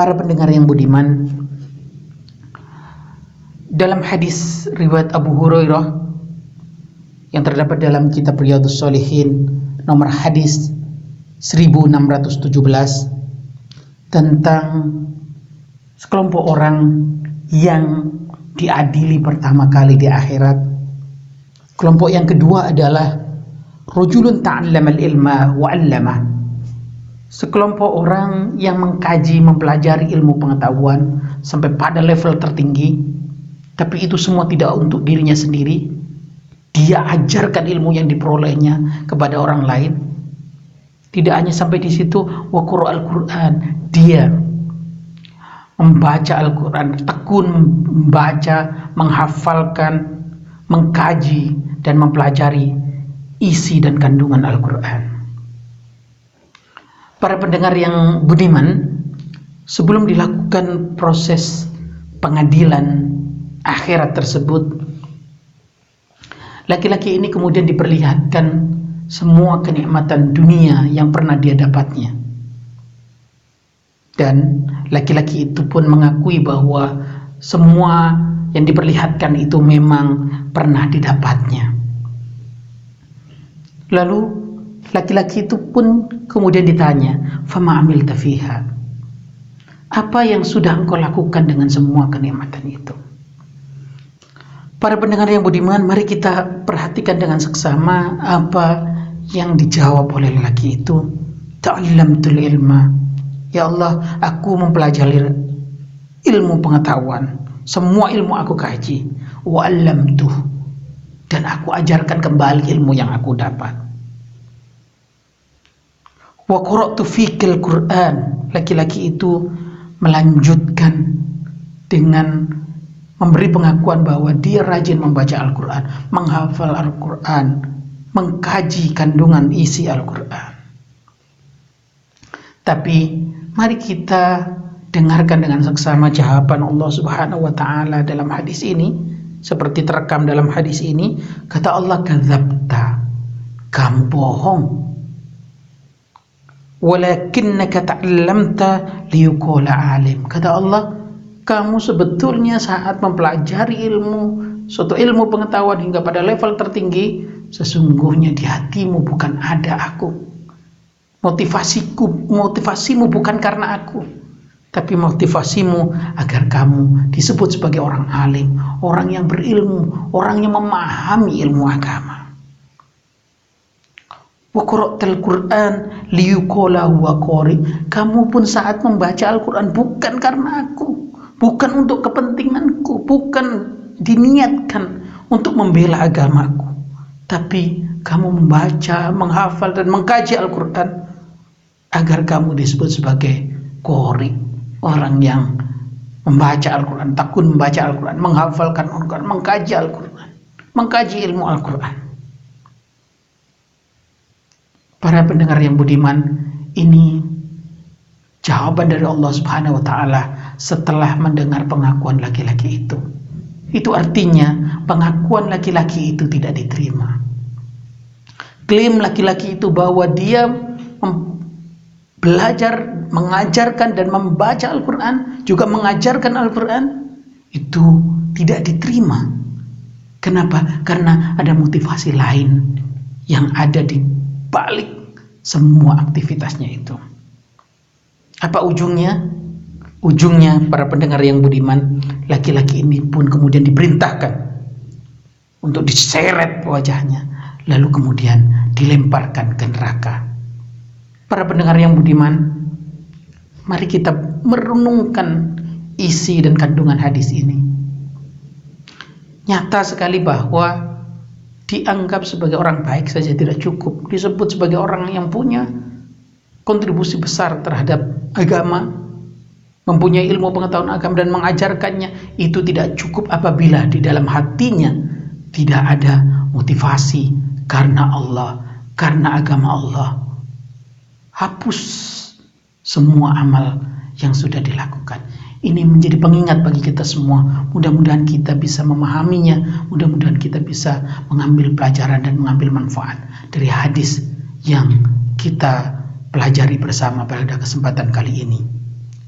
Para pendengar yang budiman, dalam hadis riwayat Abu Hurairah yang terdapat dalam kitab Riyadhus Shalihin nomor hadis 1617 tentang sekelompok orang yang diadili pertama kali di akhirat. Kelompok yang kedua adalah rajulun ta'allama al-ilma wa. Sekelompok orang yang mengkaji, mempelajari ilmu pengetahuan sampai pada level tertinggi, tapi itu semua tidak untuk dirinya sendiri. Dia ajarkan ilmu yang diperolehnya kepada orang lain. Tidak hanya sampai di situ, wa Qur'an, dia membaca Al-Quran, tekun membaca, menghafalkan, mengkaji, dan mempelajari isi dan kandungan Al-Quran. Para pendengar yang budiman, sebelum dilakukan proses pengadilan akhirat tersebut, laki-laki ini kemudian diperlihatkan semua kenikmatan dunia yang pernah dia dapatnya dan laki-laki itu pun mengakui bahwa semua yang diperlihatkan itu memang pernah didapatnya. Lalu laki-laki itu pun kemudian ditanya, "Fama amil tafiha?" Apa yang sudah engkau lakukan dengan semua kenikmatan itu? Para pendengar yang budiman, mari kita perhatikan dengan seksama apa yang dijawab oleh laki itu. Ta'allamtul ilma Ya Allah, aku mempelajari ilmu pengetahuan. Semua ilmu aku kaji. Wa tuh dan aku ajarkan kembali ilmu yang aku dapat. Wa qara'tu fikil Quran. Laki-laki itu melanjutkan dengan memberi pengakuan bahwa dia rajin membaca Al-Quran, menghafal Al-Quran, mengkaji kandungan isi Al-Quran. Tapi Mari kita dengarkan dengan seksama jawaban Allah Subhanahu wa taala dalam hadis ini seperti terekam dalam hadis ini kata Allah kadzabta kamu bohong walakinnaka ta'allamta liyuqala alim kata Allah kamu sebetulnya saat mempelajari ilmu suatu ilmu pengetahuan hingga pada level tertinggi sesungguhnya di hatimu bukan ada aku Motivasiku, motivasimu bukan karena aku, tapi motivasimu agar kamu disebut sebagai orang alim, orang yang berilmu, orang yang memahami ilmu agama. Wa qara'tal Qur'an liyuqala huwa qari. Kamu pun saat membaca Al-Qur'an bukan karena aku, bukan untuk kepentinganku, bukan diniatkan untuk membela agamaku. Tapi kamu membaca, menghafal dan mengkaji Al-Qur'an agar kamu disebut sebagai kori orang yang membaca Al-Quran takun membaca Al-Quran menghafalkan Al-Quran mengkaji Al-Quran mengkaji ilmu Al-Quran para pendengar yang budiman ini jawaban dari Allah Subhanahu wa taala setelah mendengar pengakuan laki-laki itu itu artinya pengakuan laki-laki itu tidak diterima klaim laki-laki itu bahwa dia belajar, mengajarkan dan membaca Al-Quran, juga mengajarkan Al-Quran, itu tidak diterima. Kenapa? Karena ada motivasi lain yang ada di balik semua aktivitasnya itu. Apa ujungnya? Ujungnya para pendengar yang budiman, laki-laki ini pun kemudian diperintahkan untuk diseret wajahnya, lalu kemudian dilemparkan ke neraka. Para pendengar yang budiman, mari kita merenungkan isi dan kandungan hadis ini. Nyata sekali bahwa dianggap sebagai orang baik saja tidak cukup, disebut sebagai orang yang punya kontribusi besar terhadap agama, mempunyai ilmu pengetahuan agama dan mengajarkannya, itu tidak cukup apabila di dalam hatinya tidak ada motivasi karena Allah, karena agama Allah. Hapus semua amal yang sudah dilakukan. Ini menjadi pengingat bagi kita semua. Mudah-mudahan kita bisa memahaminya, mudah-mudahan kita bisa mengambil pelajaran dan mengambil manfaat dari hadis yang kita pelajari bersama pada kesempatan kali ini.